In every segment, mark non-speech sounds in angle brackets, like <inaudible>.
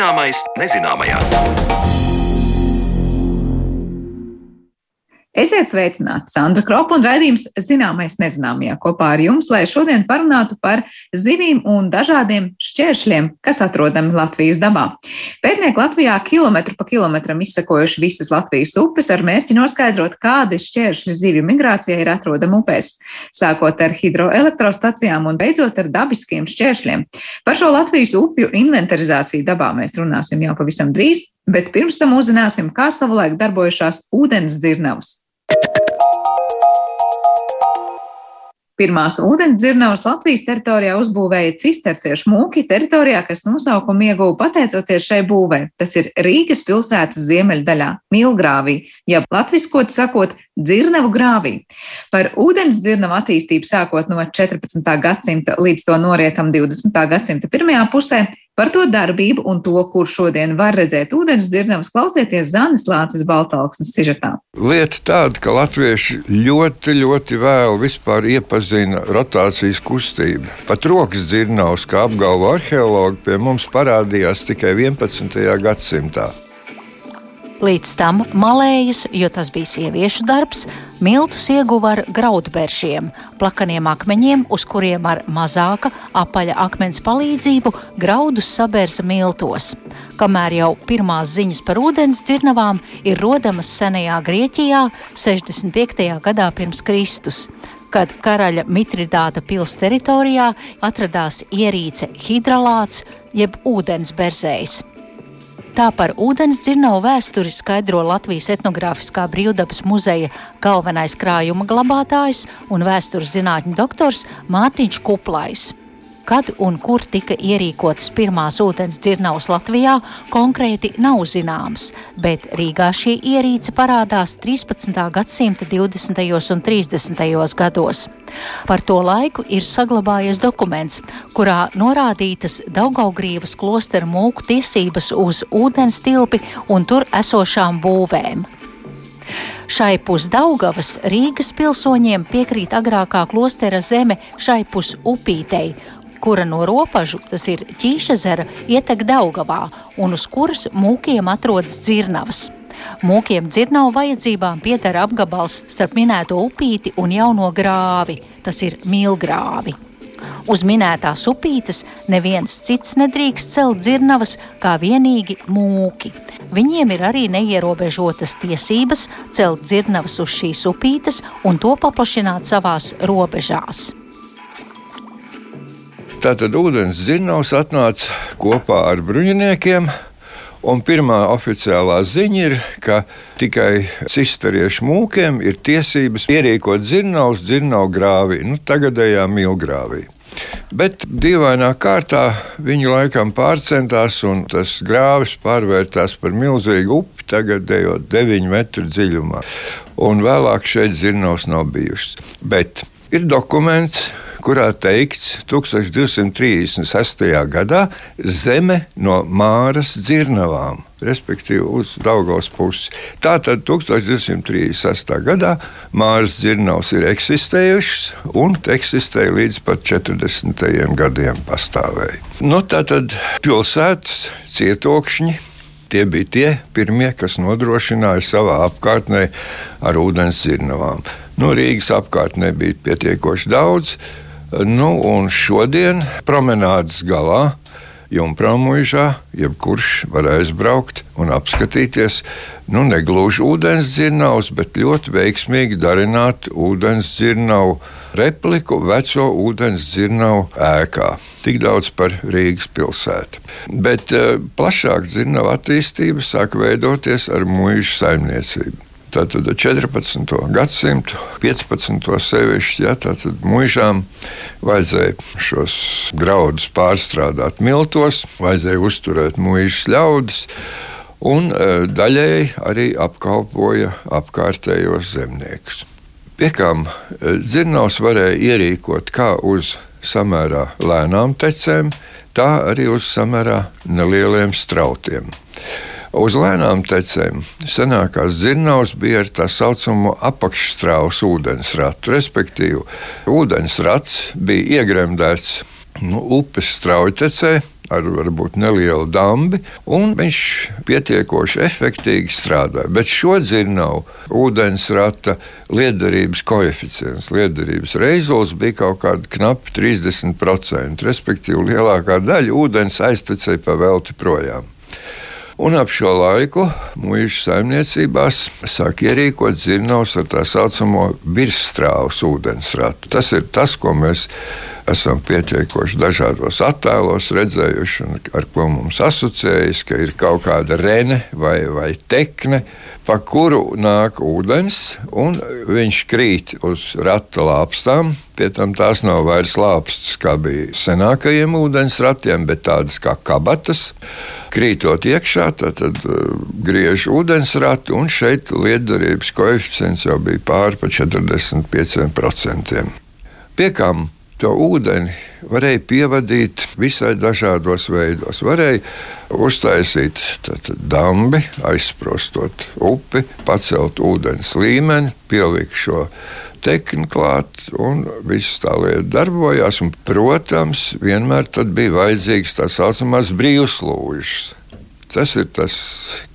Zināmais nezināmajā. Esiet sveicināti! Sandra Kropa un raidījums Zināmais nezināmajā kopā ar jums, lai šodien parunātu par zivīm un dažādiem šķēršļiem, kas atrodami Latvijas dabā. Pētnieki Latvijā kilometru pa kilometram izsakojuši visas Latvijas upes ar mērķi noskaidrot, kādi šķēršļi zivju migrācijai ir atrodami upēs, sākot ar hidroelektrostacijām un beidzot ar dabiskiem šķēršļiem. Par šo Latvijas upju inventarizāciju dabā mēs runāsim jau pavisam drīz, bet pirms tam uzzināsim, kā savulaik darbojušās ūdens dzirnavas. Pirmās ūdensdzirnavas Latvijas teritorijā uzbūvēja cisterciešu mūki teritorijā, kas nosaukumu ieguva pateicoties šai būvē. Tas ir Rīgas pilsētas ziemeļdaļā, Milgrāvī, jeb latviskot sakot, dzirnavu grāvī. Par ūdens dzirnavu attīstību sākot no 14. gadsimta līdz to norietam 20. gadsimta pirmajā pusē, par to darbību un to, kur šodien var redzēt ūdens dzirnavas, klausieties Zanes Lācis Baltalksnes sižetā. Lieta tāda, ka latvieši ļoti, ļoti vēl vispār iepazina rotācijas kustību. Pat rokas dzirnavas, kā apgalvo arheologi, pie mums parādījās tikai 11. gadsimtā. Līdz tam malējas, jo tas bija sieviešu darbs, miltus ieguva ar graudberšiem, plakaniem akmeņiem, uz kuriem ar mazāka apaļa akmens palīdzību graudus sabērza miltos. Kamēr jau pirmās ziņas par ūdens dzirnavām ir rodamas senajā Grieķijā 65. gadā pirms Kristus kad karaļa Mitridāta pils teritorijā atradās ierīce hidralāts jeb ūdens berzējs. Tā par ūdens dzirnavu vēsturi skaidro Latvijas etnogrāfiskā brīvdabas muzeja galvenais krājuma glabātājs un vēstures zinātņu doktors Mārtiņš Kuplais. Kad un kur tika ierīkotas pirmās ūdens dzirnavas Latvijā, konkrēti nav zināms, bet Rīgā šī ierīce parādās 13. gadsimta 20. un 30. gados. Par to laiku ir saglabājies dokuments, kurā norādītas Daugaugrīvas klostera mūku tiesības uz ūdens tilpi un tur esošām būvēm. Šai pusdaugavas Rīgas pilsoņiem piekrīt agrākā klostera zeme šai pusupītei, kura no robežu, tas ir ķīšezera, ietek Daugavā un uz kuras mūkiem atrodas dzirnavas. Mūkiem dzirnavu vajadzībām pieder apgabals starp minēto upīti un jauno grāvi, tas ir milgrāvi. Uz minētās upītes neviens cits nedrīkst celt dzirnavas kā vienīgi mūki. Viņiem ir arī neierobežotas tiesības celt dzirnavas uz šīs upītes un to paplašināt savās robežās. Tātad ūdens dzirnavs atnāca kopā ar bruņiniekiem. Un pirmā oficiālā ziņa ir, ka tikai cisteriešu mūkiem ir tiesības ierīkot dzirnavus dzirnavu grāvī, nu, tagadējā milgrāvī. Bet dīvainā kārtā viņi laikam pārcentās, un tas grāvis pārvērtās par milzīgu upi, tagad ejot 9 metru dziļumā. Un vēlāk šeit dzirnavs nav bijušas. Bet ir dokuments, kurā teikts 1236. gadā zeme no Māras dzirnavām, respektīvi uz Daugavas pusi. Tātad 1236. gadā Māras dzirnavas ir eksistējušas un eksistēja līdz pat 40. gadiem pastāvēja. Nu, tātad pilsētas cietokšņi tie bija tie pirmie, kas nodrošināja savā apkārtnē ar ūdens dzirnavām. No Rīgas apkārtnē bija pietiekoši daudz, Nu, un šodien promenādes galā Junkrāmuižā, jebkurš var aizbraukt un apskatīties, nu, negluži ūdens dzirnavs, bet ļoti veiksmīgi darināt ūdens dzirnavu repliku veco ūdens dzirnavu ēkā. Tik daudz par Rīgas pilsētu. Bet uh, plašāk dzirnavu attīstība sāk veidoties ar mūža saimniecību. Tātad 14. gadsimtu, 15. sevišķi, ja, tātad mūžām vajadzēja šos graudus pārstrādāt miltos, vajadzēja uzturēt mūžas ļaudis, un e, daļēji arī apkalpoja apkārtējos zemniekus. Pie kam e, dzirnavs varēja ierīkot kā uz samērā lēnām tecēm, tā arī uz samērā nelieliem strautiem. Uz lēnām tecēm senākās dzirnavas bija ar tā saucamo apakšstrāvas ūdensratu, respektīvi ūdensrats bija iegremdēts nu, upes straujtecē ar varbūt nelielu dambi, un viņš pietiekoši efektīvi strādāja. Bet šo dzirnavu ūdens rata liederības koeficients, liederības reizols bija kaut kāda knapi 30%, respektīvi lielākā daļa ūdens aiztecēja pa velti projām. Un ap šo laiku mūža saimniecībās sāk ierīkot zirnavus ar tā saucamo virsstrāvas ūdensratu. Tas ir tas, ko mēs esam pietiekoši dažādos attēlos redzējuši, ar ko mums asociējas, ka ir kaut kāda rene vai, vai tekne, pa kuru nāk ūdens, un viņš krīt uz rata lāpstām. Pie tam tās nav vairs lāpstas, kā bija senākajiem ūdensratiem, bet tādas kā kabatas. Krītot iekšā, tad uh, griež ūdensratu, un šeit lietderības koeficients jau bija pāri pa 45%. Pie kam to ūdeni varēja pievadīt visai dažādos veidos. Varēja uztaisīt dambi, aizsprostot upi, pacelt ūdens līmeni, pielikt šo tekni klāt, un viss tā lieta darbojās. Un, protams, vienmēr bija vajadzīgs tā saucamās brīvslūžas. Tas ir tas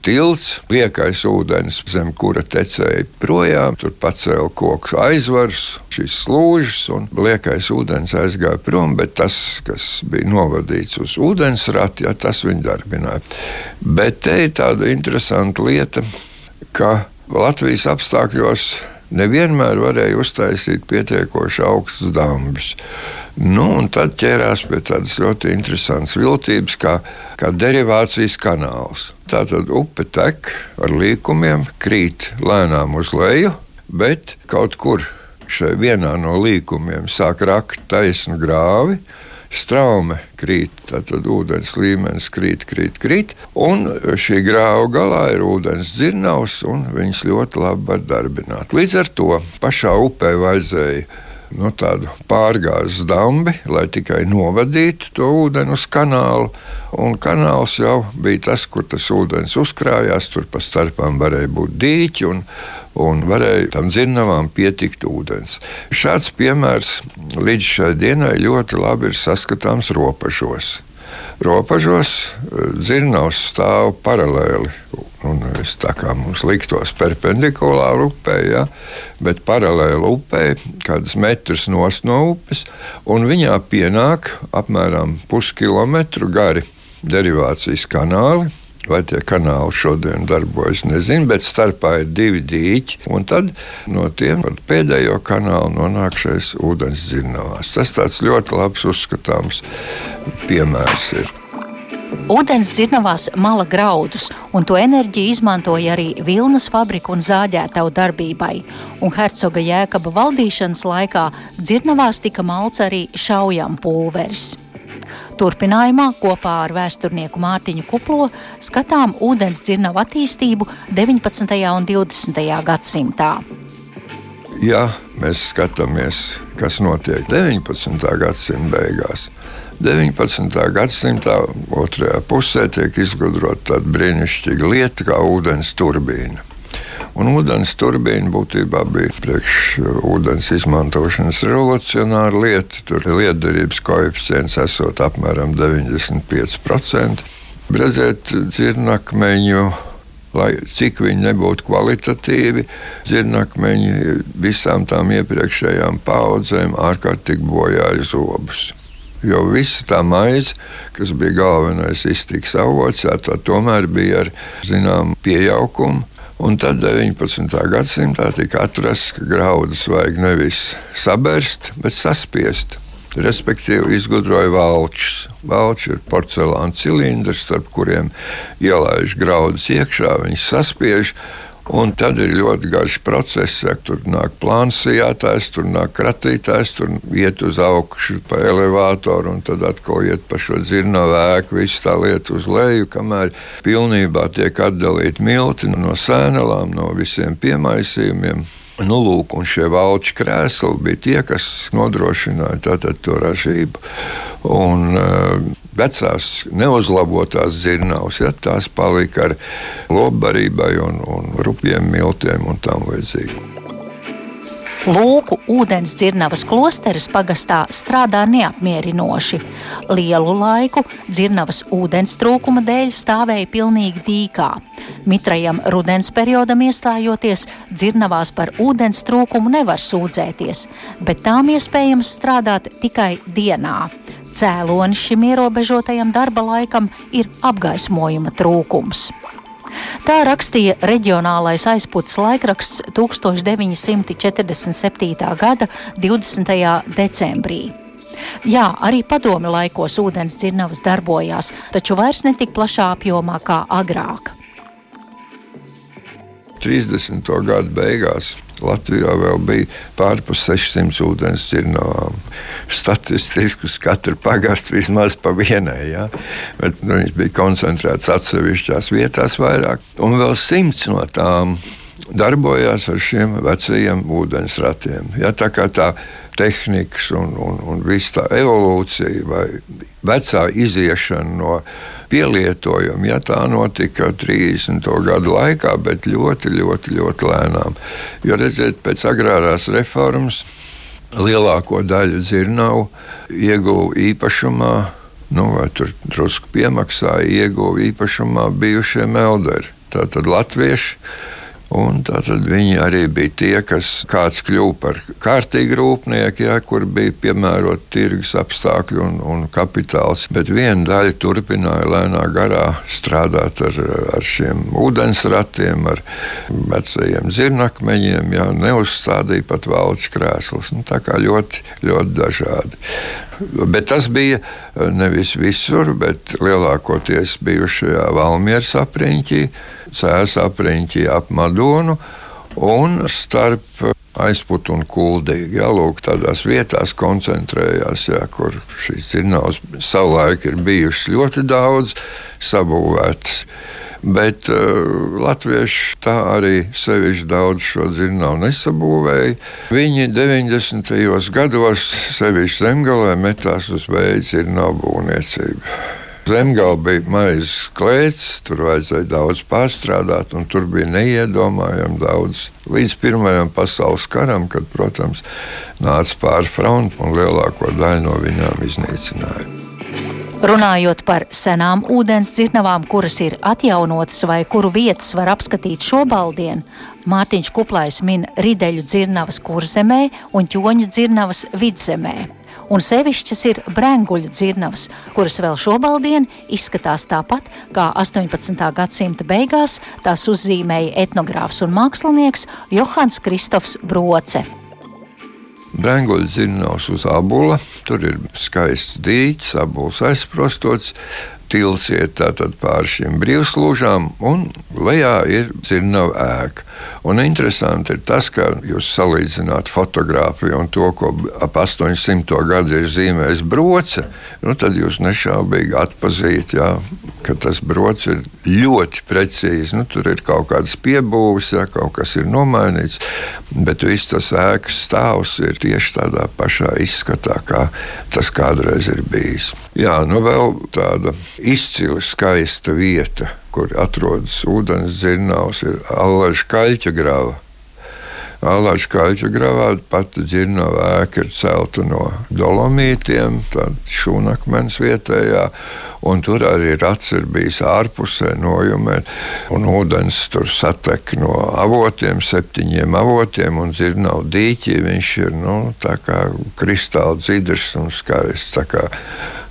tilts, liekais ūdens, zem kura tecēja projām. Tur pacēla koku aizvars, šīs slūžas, un liekais ūdens aizgāja prom. Bet tas, kas bija novadīts uz ūdensrati, ja, tas viņu darbināja. Bet te ir tāda interesanta lieta, ka Latvijas apstākļos nevienmēr varēja uztaisīt pietiekoši augstus dambus. Nu, tad ķērās pie tādas ļoti interesantas viltības, kā, kā derivācijas kanāls. Tā tad upe tek ar līkumiem, krīt lēnām uz leju, bet kaut kur šai vienā no līkumiem sāk rakt taisnu grāvi. Straume krīt, tad ūdens līmenis krīt, krīt, krīt. Un šī grāva galā ir ūdens dzirnavs, un viņas ļoti labi var darbināt. Līdz ar to pašā upē vajadzēja no tādu pārgāzes dambi, lai tikai novadītu to ūdeni uz kanālu. Un kanāls jau bija tas, kur tas ūdens uzkrājās. Tur pa starpām varēja būt dīķi un, un varēja tam dzirnavām pietikt ūdens. Šāds piemērs līdz šai dienai ļoti labi ir saskatāms. Robežos eh, dzirnavs stāv paralēli Un es tā kā mums liktos perpendikulāri upē, ja, bet paralēli upē, kādas metras no upes, un viņā pienāk apmēram puskilometru gari derivācijas kanāli. Vai tie kanāli šodien darbojas, nezinu, bet starpā ir divi dīķi. Un tad no tiem pēdējo kanālu nonāk šais ūdens dzirnavās. Tas tāds ļoti labs uzskatāms piemērs ir. Ūdens dzirnavās mala graudus, un to enerģiju izmantoja arī vilnas fabrika un zāģētavu darbībai. Un hercoga jēkaba valdīšanas laikā dzirnavās tika malts arī šaujam pulveris. Turpinājumā kopā ar vēsturnieku Mārtiņu Kuplo skatām ūdens dzirnavu attīstību 19. un 20. gadsimtā. Ja mēs skatāmies, kas notiek 19. gadsimta beigās, 19. gadsimta otrajā pusē tiek izgudrota tāda brīnišķīga lieta kā ūdens turbīna. Un ūdens turbīna būtībā bija priekšūdens izmantošanas revolucionāra lieta. Tur lietderības koeficients esot apmēram 95%. Redzēt, dzirnakmeņu lai cik viņi nebūtu kvalitatīvi, dzirnakmeņi visām tām iepriekšējām paudzēm ārkārtīgi bojāja zobus. Jo visa tā maize, kas bija galvenais iztiks avots, tā tomēr bija ar zināmu pieaugumu. Un tad 19. gadsimtā tika atrasts, ka graudus vajag nevis sabērst, bet saspiest. Respektīvi, izgudroja valčus. Valči ir porcelāna cilindrs, starp kuriem ielaiž graudus iekšā, viņas saspiež Un tad ir ļoti garš process, ja tur nāk plānsījātājs, tur nāk kratītājs, tur iet uz augšu pa elevātoru un tad atkal iet pa šo dzirno vēku, viss tā lieta uz leju, kamēr pilnībā tiek atdalīti milti no sēnelām, no visiem piemaisījumiem. Nu, lūk, un šie valči krēsli bija tie, kas nodrošināja tātad, to ražību. Un, uh, vecās neuzlabotās dzirnavas, ja, tās palika ar lobbarībai un, un rupjiem miltiem un tam līdzīgi. Lūku ūdens dzirnavas klosteris pagastā strādā neapmierinoši. Lielu laiku dzirnavas ūdens trūkuma dēļ stāvēja pilnīgi dīkā. Mitrajam rudens periodam iestājoties, dzirnavās par ūdens trūkumu nevar sūdzēties, bet tām iespējams strādāt tikai dienā. Cēlonis šim ierobežotajam darba laikam ir apgaismojuma trūkums. Tā rakstīja reģionālais aizpūtas laikraksts 1947. gada 20. decembrī. Jā, arī padomi laikos ūdens dzirnavas darbojās, taču vairs netik plašā apjomā kā agrāk. 30. gada beigās Latvijā vēl bija pārpus 600 ūdens cirnavām. Statistiski uz katru pagastu vismaz pa vienai. Ja? Bet, nu, viņas bija koncentrētas atsevišķās vietās vairāk. Un vēl simts no tām darbojās ar šiem vecajiem ūdensratiem. Ja, tā kā tā tehnikas un, un, un viss tā evolūcija vai vecā iziešana no pielietojuma, ja tā notika 30. gadu laikā, bet ļoti, ļoti, ļoti lēnām. Jo redziet, pēc agrārās reformas lielāko daļu dzirnavu ieguva īpašumā. Nu, vai tur drusku piemaksāja, ieguva īpašumā bijušie melderi. Tātad latvieši Un tātad viņi arī bija tie, kas kāds kļuva par kārtīgu rūpnieku, ja, kur bija piemēroti tirgus apstākļi un, un kapitāls. Bet viena daļa turpināja lēnā garā strādāt ar, ar šiem ūdensratiem, ar vecajiem zirnakmeņiem, ja, neuzstādīja pat valsts krēslus. Nu, tā kā ļoti, ļoti dažādi. Bet tas bija nevis visur, bet lielākoties bijušajā Valmieras apriņķī cēlus apriņķi ap Madonu un starp aizput un kuldīgi. Jā, lūk, tādās vietās koncentrējās, jā, kur šīs dzirnavas savulaik ir bijušas ļoti daudz sabūvētas. Bet uh, latvieši tā arī sevišķi daudz šo dzirnavu nesabūvēja. Viņi 90. gados sevišķi zemgalē metās uz veidu dzirnavu būvniecību. Zemgala bija maizes klēts, tur vajadzēja daudz pārstrādāt, un tur bija neiedomājami daudz. Līdz Pirmajam pasaules karam, kad, protams, nāca pāri fronti un lielāko daļu no viņām iznīcināja. Runājot par senām ūdens dzirnavām, kuras ir atjaunotas vai kuru vietas var apskatīt šobrīd, Mārtiņš Kuplais min Rideļu dzirnavas kurzemē un ķoņu dzirnavas vidzemē un sevišķas ir brēnguļu dzirnavas, kuras vēl šobaldien izskatās tāpat kā 18. gadsimta beigās tās uzzīmēja etnogrāfs un mākslinieks Johans Kristofs Broce. Brēnguļu dzirnavs uz abula, tur ir skaists dīķis, abuls aizprostots, Tils iet pāri šīm brīvslūžām, un lejā ir dzirnava ēka. Un interesanti ir tas, ka jūs salīdzināt fotografiju un to, ko ap 800. gadu ir zīmējis broce, nu, tad jūs nešaubīgi atpazīstat, ja, ka tas broce ir ļoti precīzi. Nu, tur ir kaut kādas piebūves, ja, kaut kas ir nomainīts, bet viss tas ēkas stāvs ir tieši tādā pašā izskatā, kā tas kādreiz ir bijis. Jā, nu vēl tāda izcili skaista vieta, kur atrodas ūdens dzirnavs, ir Allaža kaļķa grava. Allaža kaļķa gravā pati dzirnava ēka ir celta no dolomītiem, tāda šūnakmens vietējā, un tur arī rats ir bijis ārpusē nojumē, un ūdens tur satek no avotiem, septiņiem avotiem, un dzirnavu dīķī viņš ir, nu, tā kā kristāli dzidrs un skaists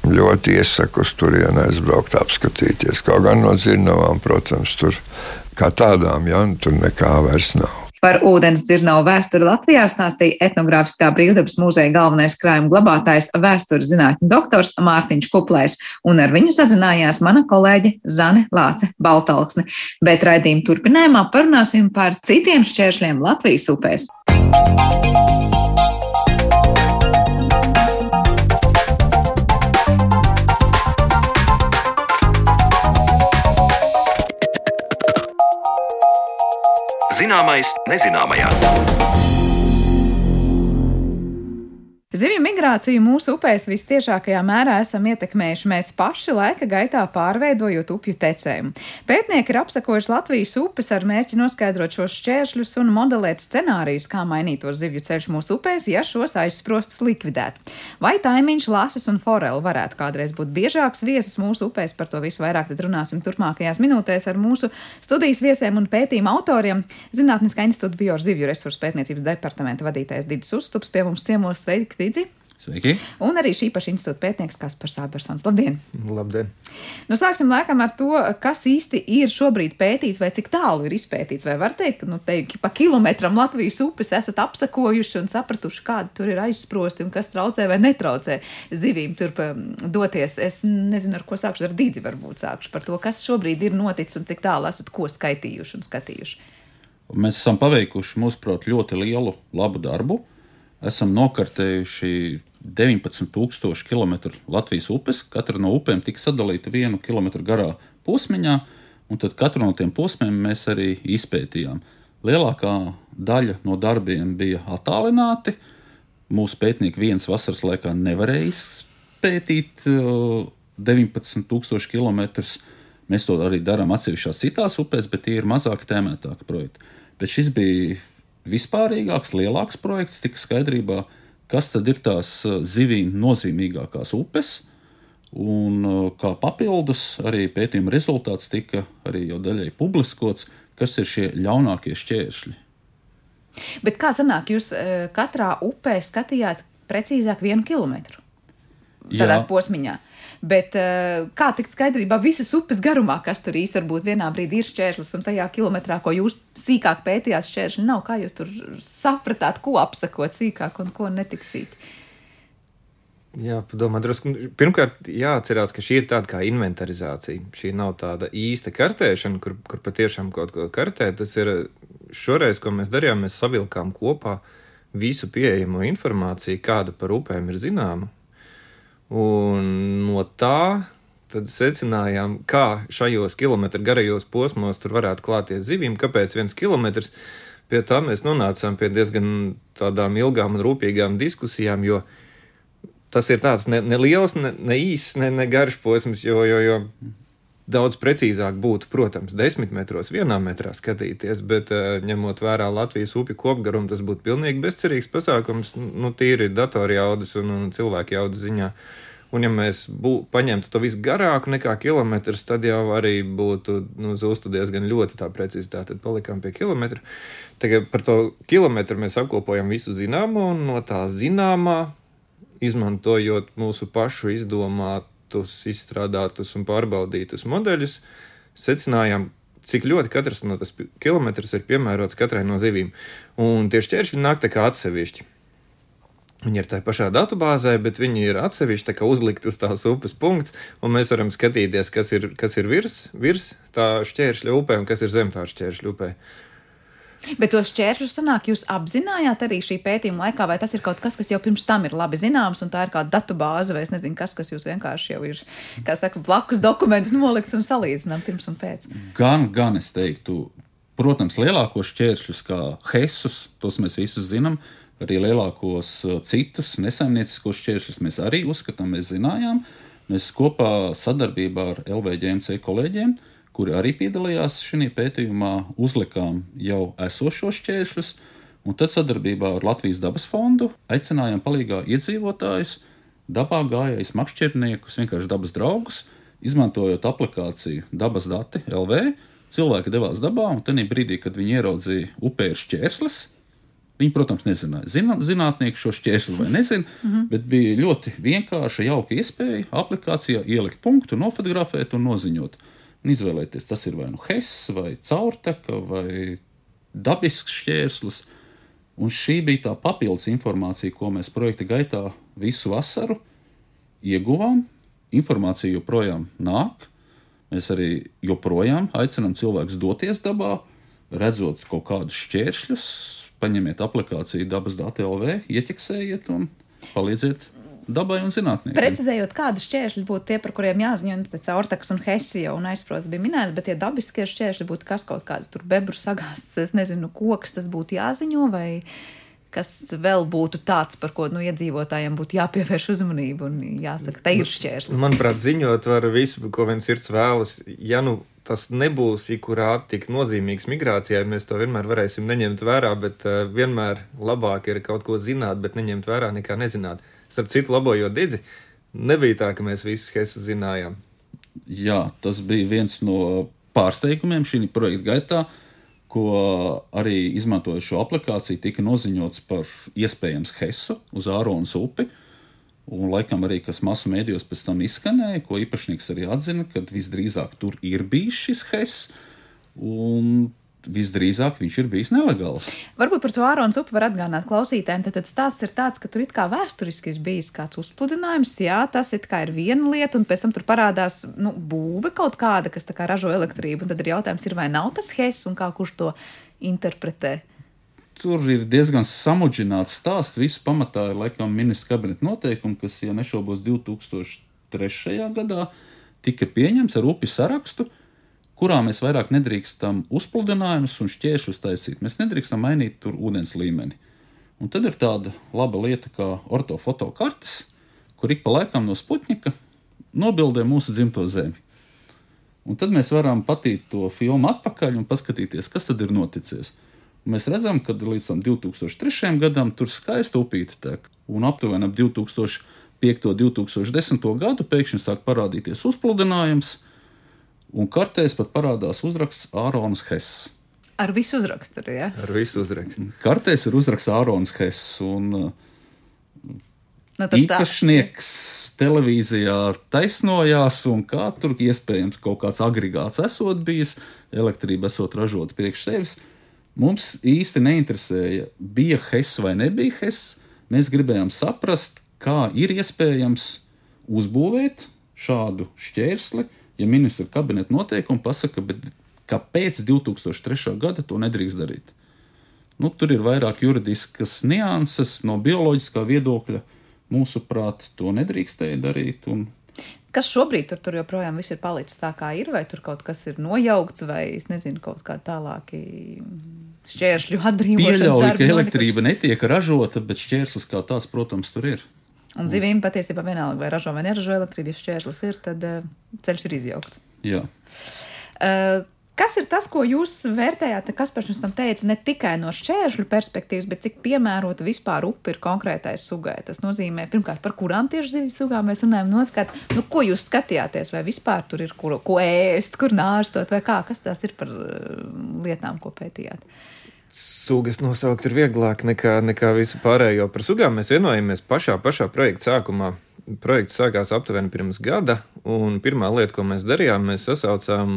ļoti iesaku uz turieni aizbraukt, apskatīties. Kaut gan no dzirnavām, protams, tur kā tādām, ja tur nekā vairs nav. Par ūdens dzirnavu vēsturi Latvijā stāstīja etnogrāfiskā brīvdabas muzeja galvenais krājuma glabātājs, vēstures zinātņu doktors Mārtiņš Kuplējs, un ar viņu sazinājās mana kolēģe Zane Lāce Baltalksne. Bet raidījuma turpinājumā parunāsim par citiem šķēršļiem Latvijas upēs. Zināmais nezināmajā. Migrāciju mūsu upēs vistiešākajā mērā esam ietekmējuši mēs paši laika gaitā pārveidojot upju tecējumu. Pētnieki ir apsakojuši Latvijas upes ar mērķi noskaidrot šos šķēršļus un modelēt scenārijus, kā mainītos zivju ceļš mūsu upēs, ja šos aizsprostus likvidētu. Vai taimiņš, lasis un foreli varētu kādreiz būt biežāks viesis mūsu upēs, par to visu vairāk runāsim turpmākajās minūtēs ar mūsu studijas viesiem un pētījuma autoriem. Zinātniskā institūta biozivju resursu pētniecības departamenta vadītājs Didis Uztups pie mums ciemos sveikti. Didzi! Sveiki! Un arī šī paša institūta pētnieks Kaspars Abersons. Labdien! Labdien! Nu, sāksim laikam ar to, kas īsti ir šobrīd pētīts vai cik tālu ir izpētīts. Vai var teikt, ka nu, te, pa kilometram Latvijas upes esat apsakojuši un sapratuši, kādi tur ir aizsprosti un kas traucē vai netraucē zivīm turp um, doties. Es nezinu, ar ko sākšu, ar dīdzi varbūt sākšu par to, kas šobrīd ir noticis un cik tālu esat ko skaitījuši un skatījuši. Mēs esam paveikuši, mūsuprāt, ļoti lielu labu darbu esam nokartējuši 19,000 km Latvijas upes. Katra no upēm tika sadalīta vienu kilometru garā posmiņā, un tad katru no tiem posmiem mēs arī izpētījām. Lielākā daļa no darbiem bija attālināti. Mūsu pētnieki viens vasaras laikā nevarēja izpētīt 19,000 km. Mēs to arī darām atsevišķās citās upēs, bet tie ir mazāk tēmētāki projekti. Bet šis bija vispārīgāks, lielāks projekts, tika skaidrībā, kas tad ir tās uh, zivīm nozīmīgākās upes. Un uh, kā papildus arī pētījuma rezultāts tika arī jau daļai publiskots, kas ir šie ļaunākie šķēršļi. Bet kā sanāk, jūs uh, katrā upē skatījāt precīzāk vienu kilometru? Tādā Jā. posmiņā. Bet eh, kā tikt skaidrībā visas upes garumā, kas tur īsti varbūt vienā brīdī ir šķērslis, un tajā kilometrā, ko jūs sīkāk pētījāt, šķēršļi nav, kā jūs tur sapratāt, ko apsakot sīkāk un ko netiksīt? Jā, padomā, drusku. Pirmkārt, jāatcerās, ka šī ir tāda kā inventarizācija. Šī nav tāda īsta kartēšana, kur, kur patiešām kaut ko kartē. Tas ir šoreiz, ko mēs darījām, mēs savilkām kopā visu pieejamo informāciju, kāda par upēm ir zināma, Un no tā tad secinājām, kā šajos kilometru garajos posmos tur varētu klāties zivīm, kāpēc viens kilometrs. Pie tā mēs nonācām pie diezgan tādām ilgām un rūpīgām diskusijām, jo tas ir tāds ne, ne ne, ne īss, ne, ne garš posms, jo, jo, jo Daudz precīzāk būtu, protams, desmit metros vienā metrā skatīties, bet uh, ņemot vērā Latvijas upju kopgarumu, tas būtu pilnīgi bezcerīgs pasākums, nu, tīri datorjaudas un, un cilvēku jaudas ziņā. Un, ja mēs bū, paņemtu to visu garāku nekā kilometrs, tad jau arī būtu nu, zustu diezgan ļoti tā precizitāte. Tad palikām pie kilometra. Tagad par to kilometru mēs apkopojam visu zināmo, un no tā zināmā, izmantojot mūsu pašu izdomātu izpētītus, izstrādātus un pārbaudītus modeļus, secinājām, cik ļoti katrs no tas kilometrs ir piemērots katrai no zivīm. Un tie šķēršļi nāk tā kā atsevišķi. Viņi ir tajā pašā datubāzē, bet viņi ir atsevišķi uzlikti uz tās upes punkts, un mēs varam skatīties, kas ir, kas ir virs, virs tā šķēršļa upē un kas ir zem tā šķēršļa upē. Bet tos šķēršļus sanāk, jūs apzinājāt arī šī pētījuma laikā, vai tas ir kaut kas, kas jau pirms tam ir labi zināms, un tā ir kāda datu bāze, vai es nezinu, kas, kas jūs vienkārši jau ir, kā saka, blakus dokumentus nolikts un salīdzinām pirms un pēc? Gan, gan es teiktu, protams, lielākos šķēršļus kā Hesus, tos mēs visus zinām, arī lielākos uh, citus nesaimnieciskos šķēršļus mēs arī uzskatām, mēs zinājām. Mēs kopā sadarbībā ar LVģMC kolēģiem uh, kuri arī piedalījās šajā pētījumā, uzlikām jau esošos šķēršļus, un tad sadarbībā ar Latvijas dabas fondu aicinājām palīdzīgā iedzīvotājus, dabā gājējus, makšķerniekus, vienkārši dabas draugus, izmantojot aplikāciju Dabas dati LV. Cilvēki devās dabā, un tajā brīdī, kad viņi ieraudzīja upē šķērslis, Viņi, protams, nezināja, Zina, zinātnieki šo šķērsli vai nezina, mm -hmm. bet bija ļoti vienkārša, jauka iespēja aplikācijā ielikt punktu, nofotografēt un noziņot un izvēlēties, tas ir vai nu hess, vai caurteka, vai dabisks šķērslis. Un šī bija tā papildus informācija, ko mēs projekta gaitā visu vasaru ieguvām. Informācija joprojām nāk. Mēs arī joprojām aicinām cilvēkus doties dabā, redzot kaut kādus šķēršļus, paņemiet aplikāciju dabas dati LV, ieķeksējiet un palīdziet dabai un zinātnē. Precizējot, kādi šķēršļi būtu tie, par kuriem jāziņo, nu, caurtakas un hesija un aizsprost bija minēts, bet tie dabiskie šķēršļi būtu kas kaut kāds tur bebru sagāsts, es nezinu, koks tas būtu jāziņo vai kas vēl būtu tāds, par ko nu, iedzīvotājiem būtu jāpievērš uzmanība un jāsaka, te ir šķērslis? Manuprāt, ziņot var visu, ko viens sirds vēlas. Ja nu tas nebūs ikurā tik nozīmīgs migrācijai, mēs to vienmēr varēsim neņemt vērā, bet uh, vienmēr labāk ir kaut ko zināt, bet neņemt vērā nekā nezināt. Starp citu, labojot didzi, nebija tā, ka mēs visus Hesu zinājām. Jā, tas bija viens no pārsteigumiem šī projekta gaitā, ko arī izmantojot šo aplikāciju, tika noziņots par iespējams Hesu uz Āronas upi. Un laikam arī, kas masu mēdījos pēc tam izskanēja, ko īpašnieks arī atzina, ka visdrīzāk tur ir bijis šis Hess. Un visdrīzāk viņš ir bijis nelegāls. Varbūt par to Āronas upi var atgādināt klausītājiem. Tad, tad stāsts ir tāds, ka tur it kā vēsturiski ir bijis kāds uzpludinājums, jā, tas it kā ir viena lieta, un pēc tam tur parādās nu, būve kaut kāda, kas kā ražo elektrību. Un tad ir jautājums, ir vai nav tas Hess un kā kurš to interpretē. Tur ir diezgan samudžināts stāsts. Visu pamatā ir laikam ministra kabineta noteikumi, kas, ja nešaubos, 2003. gadā tika pieņemts ar upi sarakstu kurā mēs vairāk nedrīkstam uzpludinājumus un šķēršļus taisīt. Mēs nedrīkstam mainīt tur ūdens līmeni. Un tad ir tāda laba lieta kā ortofoto kartes, kur ik pa laikam no Sputņika nobildē mūsu dzimto zemi. Un tad mēs varam patīt to filmu atpakaļ un paskatīties, kas tad ir noticis. Mēs redzam, ka līdz 2003. gadam tur skaista upīte tek. Un aptuveni ap 2005. un 2010. gadu pēkšņi sāk parādīties uzpludinājums, un kartēs pat parādās uzraksts Āronas Hess. Ar visu uzrakstu, ja? Ar visu uzrakstu. Kartēs ir uzraksts Āronas Hess. Un, nu, tad Īpašnieks tā. televīzijā taisnojās, un kā tur iespējams kaut kāds agregāts esot bijis, elektrība esot ražota priekš sevis. Mums īsti neinteresēja, bija Hess vai nebija Hess. Mēs gribējām saprast, kā ir iespējams uzbūvēt šādu šķērsli, ja ministra kabineta noteikumi pasaka, ka pēc 2003. gada to nedrīkst darīt. Nu, tur ir vairāk juridiskas nianses no bioloģiskā viedokļa. Mūsuprāt, to nedrīkstēja darīt. Un... Kas šobrīd tur, tur joprojām ir palicis tā, kā ir, vai tur kaut kas ir nojaukts, vai es nezinu, kaut kā tālāki šķēršļu atbrīvošanas. Pieļauju, ka elektrība netiek ražota, bet šķērslis kā tāds, protams, tur ir. Un zivīm patiesībā vienalga, vai ražo vai neražo elektrību, ja šķērslis ir, tad uh, ceļš ir izjaukts. Jā. Uh, Kas ir tas, ko jūs vērtējāt? Kas pēc tam teica ne tikai no šķēršļu perspektīvas, bet cik piemērota vispār upe ir konkrētai sugai? Tas nozīmē, pirmkārt, par kurām tieši zivju sugām mēs runājam, un otrkārt, nu, ko jūs skatījāties, vai vispār tur ir kur, ko ēst, kur nārstot, vai kā, kas tās ir par lietām, ko pētījāt? Sugas nosaukt ir vieglāk nekā, nekā visu pārējo. Par sugām mēs vienojamies pašā, pašā projekta sākumā. Projekts sākās aptuveni pirms gada, un pirmā lieta, ko mēs darījām, mēs sasaucām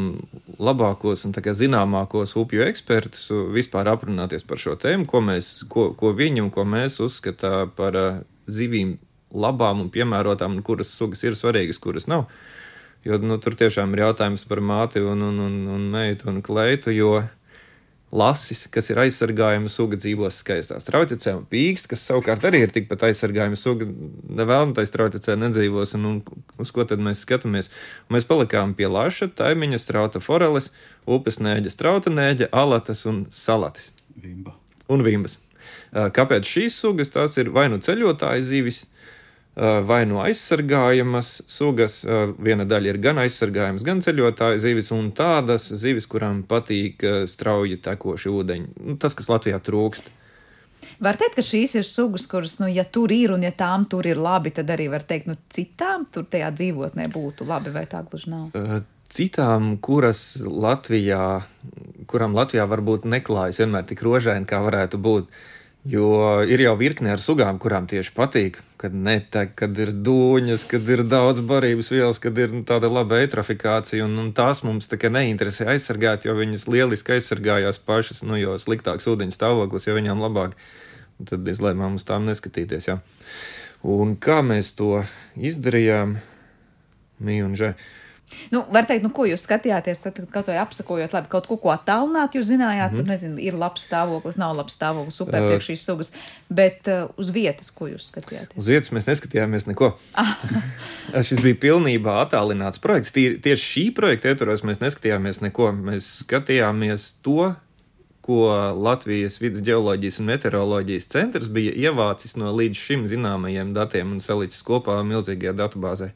labākos un zināmākos upju ekspertus vispār aprunāties par šo tēmu, ko, mēs, ko, ko viņi un ko mēs uzskatām par zivīm labām un piemērotām, un kuras sugas ir svarīgas, kuras nav. Jo nu, tur tiešām ir jautājums par māti un, un, un, un meitu un kleitu, jo lasis, kas ir aizsargājama suga, dzīvos skaistā strautecē, un pīkst, kas savukārt arī ir tikpat aizsargājama suga, nevēlami tai strautecē nedzīvos, un, un uz ko tad mēs skatāmies? Un mēs palikām pie laša, taimiņa, strauta foreles, upes nēģa, strauta nēģa, alatas un salatis. Vimba. Un vimbas. Kāpēc šīs sugas? Tās ir vai nu ceļotāju zivis, Eh, vai no aizsargājamas sugas. Eh, viena daļa ir gan aizsargājamas, gan ceļotāju zivis, un tādas zivis, kurām patīk eh, strauji tekoši ūdeņi. Nu, tas, kas Latvijā trūkst. Var teikt, ka šīs ir sugas, kuras, nu, ja tur ir un ja tām tur ir labi, tad arī var teikt, nu, citām tur tajā dzīvotnē būtu labi, vai tā gluži nav? Citām, kuras Latvijā, kurām Latvijā varbūt neklājas vienmēr tik rožaini, kā varētu būt. Uh, Jo ir jau virkne ar sugām, kurām tieši patīk, kad netek, kad ir dūņas, kad ir daudz barības vielas, kad ir tāda laba eitrofikācija. Un, un tās mums neinteresē aizsargāt, jo viņas lieliski aizsargājās pašas, nu, jo sliktāks ūdeņa stāvoklis, jo viņām labāk. Un tad izlēmām uz tām neskatīties. Jā. Un kā mēs to izdarījām? Mīļi un žēl. Nu, var teikt, nu, ko jūs skatījāties, tad kaut vai apsakojot, labi, kaut ko, ko attālināt, jūs zinājāt, mm -hmm. tur, nezinu, ir labs stāvoklis, nav labs stāvoklis, upē priekš šīs sugas, bet uh, uz vietas, ko jūs skatījāties? Uz vietas mēs neskatījāmies neko. Ah. <laughs> Šis bija pilnībā attālināts projekts. Tie, tieši šī projekta ietvaros mēs neskatījāmies neko. Mēs skatījāmies to, ko Latvijas vidus geoloģijas un meteoroloģijas centrs bija ievācis no līdz šim zināmajiem datiem un salicis kopā milzīgajā datubāzē.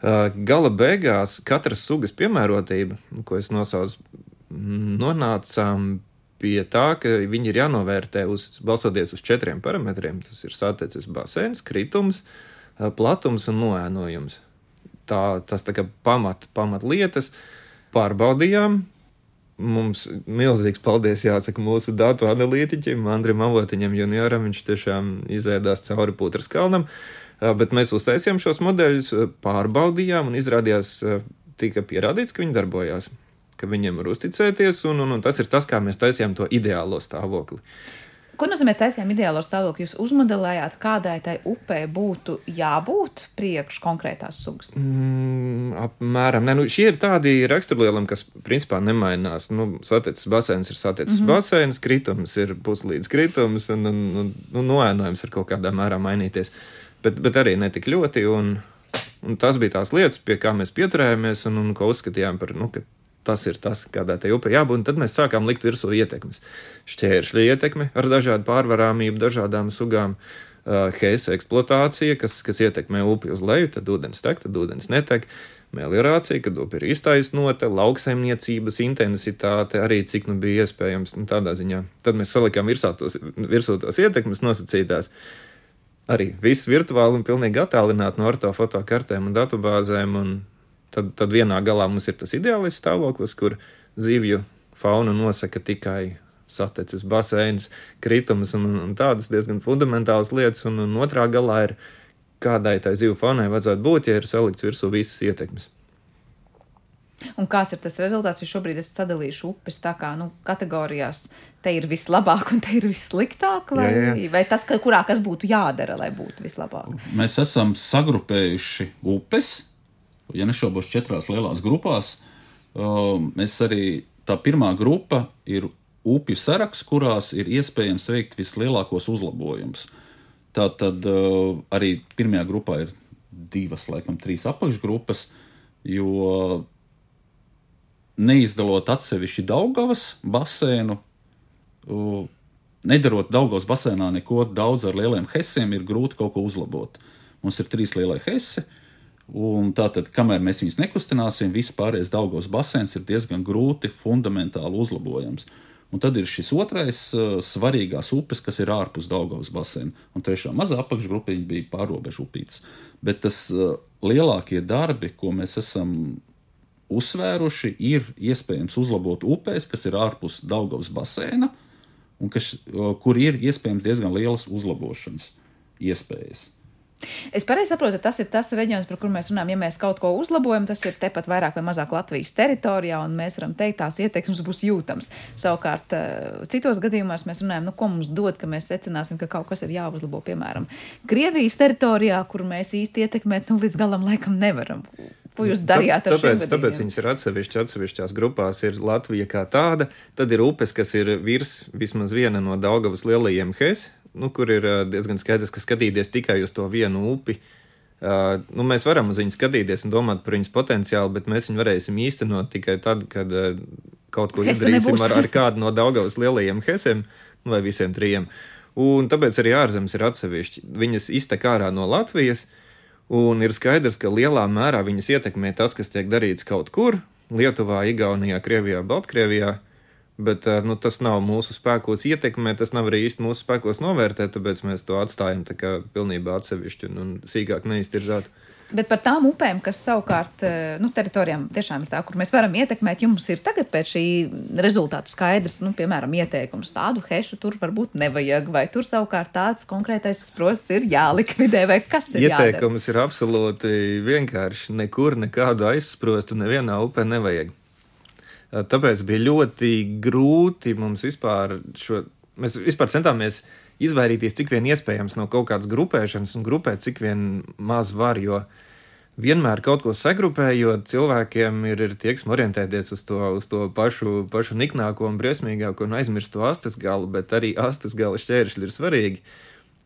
Gala beigās katras sugas piemērotība, ko es nosaucu, nonācām pie tā, ka viņi ir jānovērtē uz, balstoties uz četriem parametriem. Tas ir saticis basēns, kritums, platums un noēnojums. Tā, tas tā kā pamat, pamat lietas pārbaudījām. Mums milzīgs paldies jāsaka mūsu datu analītiķim, Andrim Avotiņam, junioram. Viņš tiešām izēdās cauri Putras kalnam. Bet mēs uztaisījām šos modeļus, pārbaudījām un izrādījās, tika pierādīts, ka viņi darbojās ka viņiem var uzticēties, un, un, un tas ir tas, kā mēs taisījām to ideālo stāvokli. Ko nozīmē taisījām ideālo stāvokli? Jūs uzmodelējāt, kādai tai upē būtu jābūt priekš konkrētās sugas? Mm, apmēram. Ne, nu, šie ir tādi raksturlielumi, kas principā nemainās. Nu, saticis basēns ir saticis mm -hmm. basēns, kritums ir puslīdz kritums, un, un, un nu, noēnojums ir kaut kādā mērā mainīties. Bet, bet arī ne tik ļoti. Un, un tas bija tās lietas, pie kā mēs pieturējāmies un, un ko uzskatījām par, nu, tas ir tas, kādā tai upē jābūt. Tad mēs sākām likt virsū ietekmes. Šķēršļa ietekme ar dažādu pārvarāmību, dažādām sugām. Uh, Heisa eksploatācija, kas, kas ietekmē upi uz leju, tad ūdens tek, tad ūdens netek. Meliorācija, kad upe ir iztaisnota, lauksaimniecības intensitāte, arī cik nu bija iespējams nu, tādā ziņā. Tad mēs salikām virsū tos, virsū tos ietekmes nosacītās. Arī viss virtuāli un pilnīgi attālināti no ortofoto kartēm un datubāzēm. Un Tad, tad vienā galā mums ir tas ideālais stāvoklis, kur zivju fauna nosaka tikai saticis basēns, kritums un, un tādas diezgan fundamentālas lietas, un, un otrā galā ir kādai tai zivju faunai vajadzētu būt, ja ir salikts virsū visas ietekmes. Un kāds ir tas rezultāts? Jo šobrīd es sadalīšu upes tā kā nu, kategorijās. Te ir vislabāk un te ir vissliktāk. Lai, jā, jā. Vai tas, ka, kurā kas būtu jādara, lai būtu vislabāk? Mēs esam sagrupējuši upes ja nešaubos, četrās lielās grupās. Um, mēs arī tā pirmā grupa ir upju saraksts, kurās ir iespējams veikt vislielākos uzlabojumus. Tā tad uh, arī pirmajā grupā ir divas, laikam, trīs apakšgrupas, jo neizdalot atsevišķi Daugavas basēnu, nedarot Daugavas basēnā neko daudz ar lieliem hesiem, ir grūti kaut ko uzlabot. Mums ir trīs lielie hesi, Un tātad, kamēr mēs viņus nekustināsim, viss pārējais Daugos basēns ir diezgan grūti, fundamentāli uzlabojams. Un tad ir šis otrais uh, svarīgās upes, kas ir ārpus Daugavas basēna. Un trešā mazā apakšgrupa bija pārobežu upītes. Bet tas uh, lielākie darbi, ko mēs esam uzsvēruši, ir iespējams uzlabot upēs, kas ir ārpus Daugavas basēna, un kas, kur ir iespējams diezgan lielas uzlabošanas iespējas. Es pareizi saprotu, tas ir tas reģions, par kuru mēs runājam. Ja mēs kaut ko uzlabojam, tas ir tepat vairāk vai mazāk Latvijas teritorijā, un mēs varam teikt, tās ietekmes būs jūtams. Savukārt, eh, citos gadījumos mēs runājam, nu, ko mums dod, ka mēs secināsim, ka kaut kas ir jāuzlabo. Piemēram, Krievijas teritorijā, kur mēs īsti ietekmēt, nu, līdz galam laikam nevaram. Ko jūs darījāt ar tāpēc, tāpēc viņas ir atsevišķi, atsevišķās grupās. Ir Latvija kā tāda, tad ir upes, kas ir virs vismaz viena no Daugavas lielajiem HES, nu, kur ir diezgan skaidrs, ka skatīties tikai uz to vienu upi. Uh, nu, mēs varam uz viņu skatīties un domāt par viņas potenciālu, bet mēs viņu varēsim īstenot tikai tad, kad uh, kaut ko Hesa izdarīsim ar, ar kādu no Daugavas lielajiem hesiem nu, vai visiem trijiem. Un tāpēc arī ārzemes ir atsevišķi. Viņas iztek ārā no Latvijas, un ir skaidrs, ka lielā mērā viņas ietekmē tas, kas tiek darīts kaut kur - Lietuvā, Igaunijā, Krievijā, Baltkrievijā. Bet eh, nu, tas nav mūsu spēkos ietekmēt, tas nav arī īsti mūsu spēkos novērtēt, tāpēc mēs to atstājam pilnībā atsevišķi un, un sīkāk neiztirzāt. Bet par tām upēm, kas savukārt eh, nu, teritorijām tiešām ir tā, kur mēs varam ietekmēt, jums ir tagad pēc šī rezultātu skaidrs, nu, piemēram, ieteikums tādu hešu tur varbūt nevajag, vai tur savukārt tāds konkrētais sprosts ir jālikvidē, vai kas ir Ieteikums jādara? ir absolūti vienkārši. Nekur nekādu aizsprostu nevienā upē nevajag. Tāpēc bija ļoti grūti mums vispār šo. Mēs vispār centāmies izvairīties cik vien iespējams no kaut kādas grupēšanas un grupēt cik vien maz var. Jo vienmēr kaut ko sagrupējot, cilvēkiem ir, ir tieksme orientēties uz to, uz to pašu, pašu niknāko un briesmīgāko un aizmirst to astes galu, bet arī astes gala šķēršļi ir svarīgi.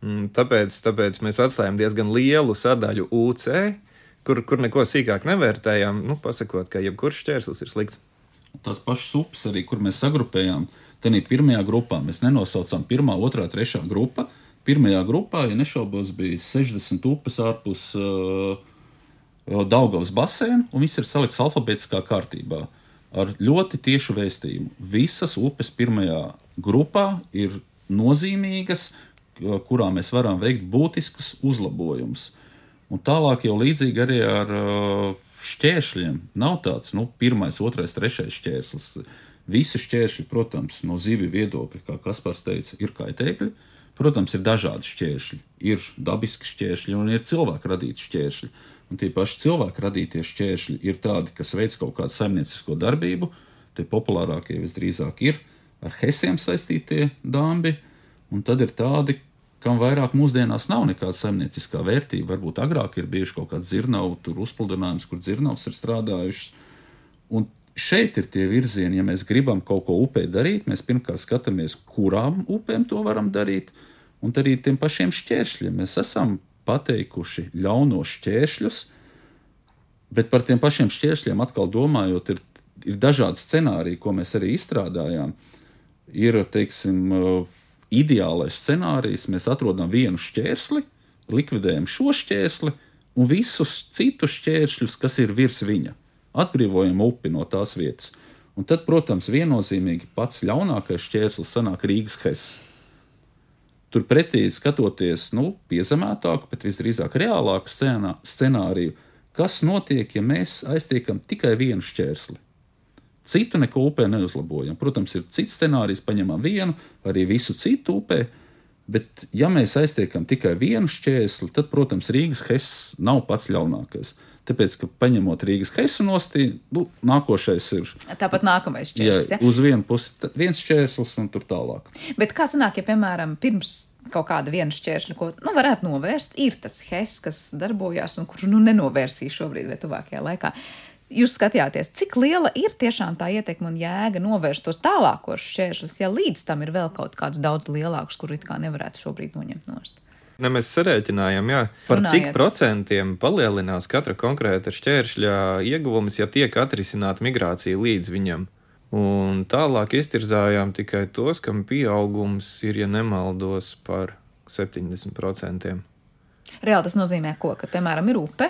Mm, tāpēc, tāpēc mēs atstājām diezgan lielu sadaļu UC, kur, kur neko sīkāk nevērtējām, nu, pasakot, ka jebkurš šķērslis ir slikts tās pašas upes, arī kur mēs sagrupējām, Tad pirmajā grupā mēs nenosaucām pirmā, otrā, trešā grupa. Pirmajā grupā, ja nešaubos, bija 60 upes ārpus uh, Daugavas basēna, un viss ir salikts alfabētiskā kārtībā ar ļoti tiešu vēstījumu. Visas upes pirmajā grupā ir nozīmīgas, kurā mēs varam veikt būtiskus uzlabojumus. Un tālāk jau līdzīgi arī ar uh, šķēršļiem. Nav tāds nu, pirmais, otrais, trešais šķērslis. Visi šķēršļi, protams, no zivju viedokļa, kā Kaspars teica, ir kaitēkļi. Protams, ir dažādi šķēršļi. Ir dabiski šķēršļi un ir cilvēku radīti šķēršļi. Un tie paši cilvēku radītie šķēršļi ir tādi, kas veic kaut kādu saimniecisko darbību. Tie populārākie visdrīzāk ir ar hesiem saistītie dambi, un tad ir tādi, kam vairāk mūsdienās nav nekāda saimnieciskā vērtība. Varbūt agrāk ir bijuši kaut kāds dzirnavu uzpludinājums, kur dzirnavs ir strādājušas. Un šeit ir tie virzieni, ja mēs gribam kaut ko upē darīt, mēs pirmkārt skatāmies, kurām upēm to varam darīt, un arī tiem pašiem šķēršļiem. Mēs esam pateikuši ļaunos šķēršļus, bet par tiem pašiem šķēršļiem atkal domājot, ir, ir dažādi scenāriji, ko mēs arī izstrādājām. Ir, teiksim, ideālais scenārijs, mēs atrodam vienu šķērsli, likvidējam šo šķērsli un visus citus šķēršļus, kas ir virs viņa. Atbrīvojam upi no tās vietas. Un tad, protams, viennozīmīgi pats ļaunākais šķērslis sanāk Rīgas Hess. Turpretī skatoties nu, piezemētāku, bet visdrīzāk reālāku scenā, scenāriju, kas notiek, ja mēs aiztiekam tikai vienu šķērsli. Citu neko upē neuzlabojam. Protams, ir cits scenārijs, paņemam vienu, arī visu citu upē, bet ja mēs aiztiekam tikai vienu šķērsli, tad, protams, Rīgas hess nav pats ļaunākais. Tāpēc, ka paņemot Rīgas heisu nostī, nu, nākošais ir. Tāpat nākamais šķērslis. Jā, ja? uz vienu pusi viens šķērslis un tur tālāk. Bet kā sanāk, ja, piemēram, pirms kaut kāda viena šķēršļa, ko nu, varētu novērst, ir tas HES, kas darbojās un kurš nu, nenovērsīs šobrīd vai tuvākajā laikā. Jūs skatījāties, cik liela ir tiešām tā ietekme un jēga novērst tos tālākos šķēršļus, ja līdz tam ir vēl kaut kāds daudz lielāks, kuru it kā nevarētu šobrīd noņemt nost. Ne, mēs sarēķinājām, jā, par Runājiet. cik procentiem palielinās katra konkrēta šķēršļa ieguvums, ja tiek atrisināta migrācija līdz viņam. Un tālāk iztirzājām tikai tos, kam pieaugums ir, ja nemaldos, par 70%. Reāli tas nozīmē, ko? ka, piemēram, ir upe.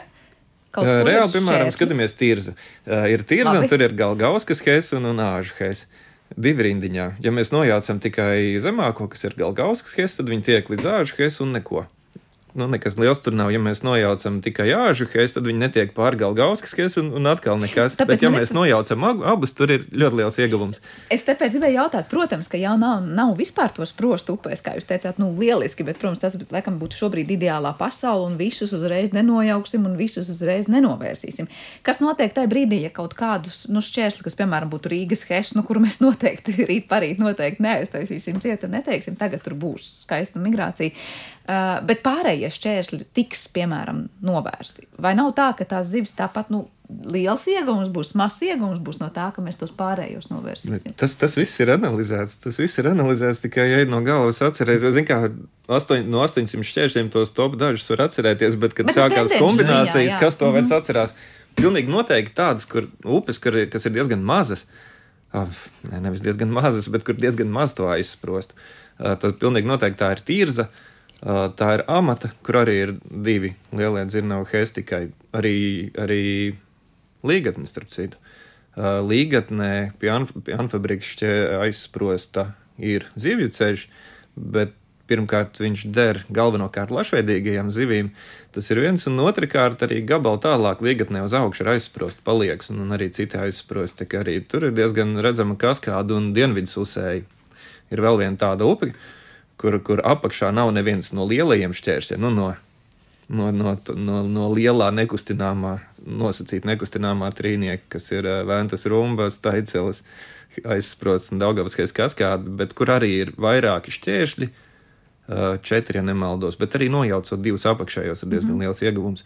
Reāli, piemēram, skatāmies tirza. Ir tirza, Labi. un tur ir galgauskas hes un, un āžu hes divi rindiņā. Ja mēs nojaucam tikai zemāko, kas ir galgauskas hēs, tad viņi tiek līdz āžu hēs un neko nu, nekas liels tur nav. Ja mēs nojaucam tikai āžu hēs, tad viņi netiek pārgal gauskas hēs un, un atkal nekas. Tāpēc Bet, ja mēs tas... nojaucam abus, tur ir ļoti liels ieguvums. Es tāpēc gribēju jautāt, protams, ka jau nav, nav vispār tos prostu upēs, kā jūs teicāt, nu, lieliski, bet, protams, tas, laikam, būtu šobrīd ideālā pasaule un visus uzreiz nenojauksim un visus uzreiz nenovērsīsim. Kas notiek tajā brīdī, ja kaut kādus nu, šķērsli, kas, piemēram, būtu Rīgas hēs, nu, kuru mēs <laughs> noteikti rīt parīt noteikti neaiztaisīsim ciet un neteiksim, tagad tur būs skaista migrācija. Uh, bet pārējie šķēršļi tiks, piemēram, novērsti. Vai nav tā, ka tās zivis tāpat, nu, liels iegūms būs, mazs iegūms būs no tā, ka mēs tos pārējos novērsīsim. Tas, tas viss ir analizēts. Tas viss ir analizēts tikai, ja no galvas atcerēties. Zinu, kā astoņ, no 800 šķēršļiem tos top dažus var atcerēties, bet, kad bet sākās kombinācijas, ziņā, kas to vairs mm -hmm. atcerās, pilnīgi noteikti tādas, kur upes, kur, kas ir diezgan mazas, oh, ne, nevis diezgan mazas, bet kur diezgan maz to aizsprost, uh, tad pilnīgi noteikti tā ir tīrza. Uh, Tā ir amata, kur arī ir divi lielie dzirnavu hestikai, arī, arī līgatne, starp citu. Līgatnē pie, anf pie anfabrikšķa aizsprosta ir zivju ceļš, bet pirmkārt viņš der galvenokārt lašveidīgajām zivīm. Tas ir viens, un otrkārt arī gabali tālāk līgatnē uz augšu ir aizsprost palieks, un, arī citi aizsprost. Arī tur ir diezgan redzama kaskāda un dienvidus usēji. Ir vēl viena tāda upe, uh, kur, kur apakšā nav neviens no lielajiem šķēršļiem, nu, no, no, no, no, no lielā nekustināmā, nosacīt nekustināmā trīnieka, kas ir eh, Ventas rumbas, taiceles, aizsprots un daugavaskais kaskādi, bet kur arī ir vairāki šķēršļi, eh, četri, ja nemaldos, bet arī nojaucot divus apakšējos ir diezgan mm -hmm.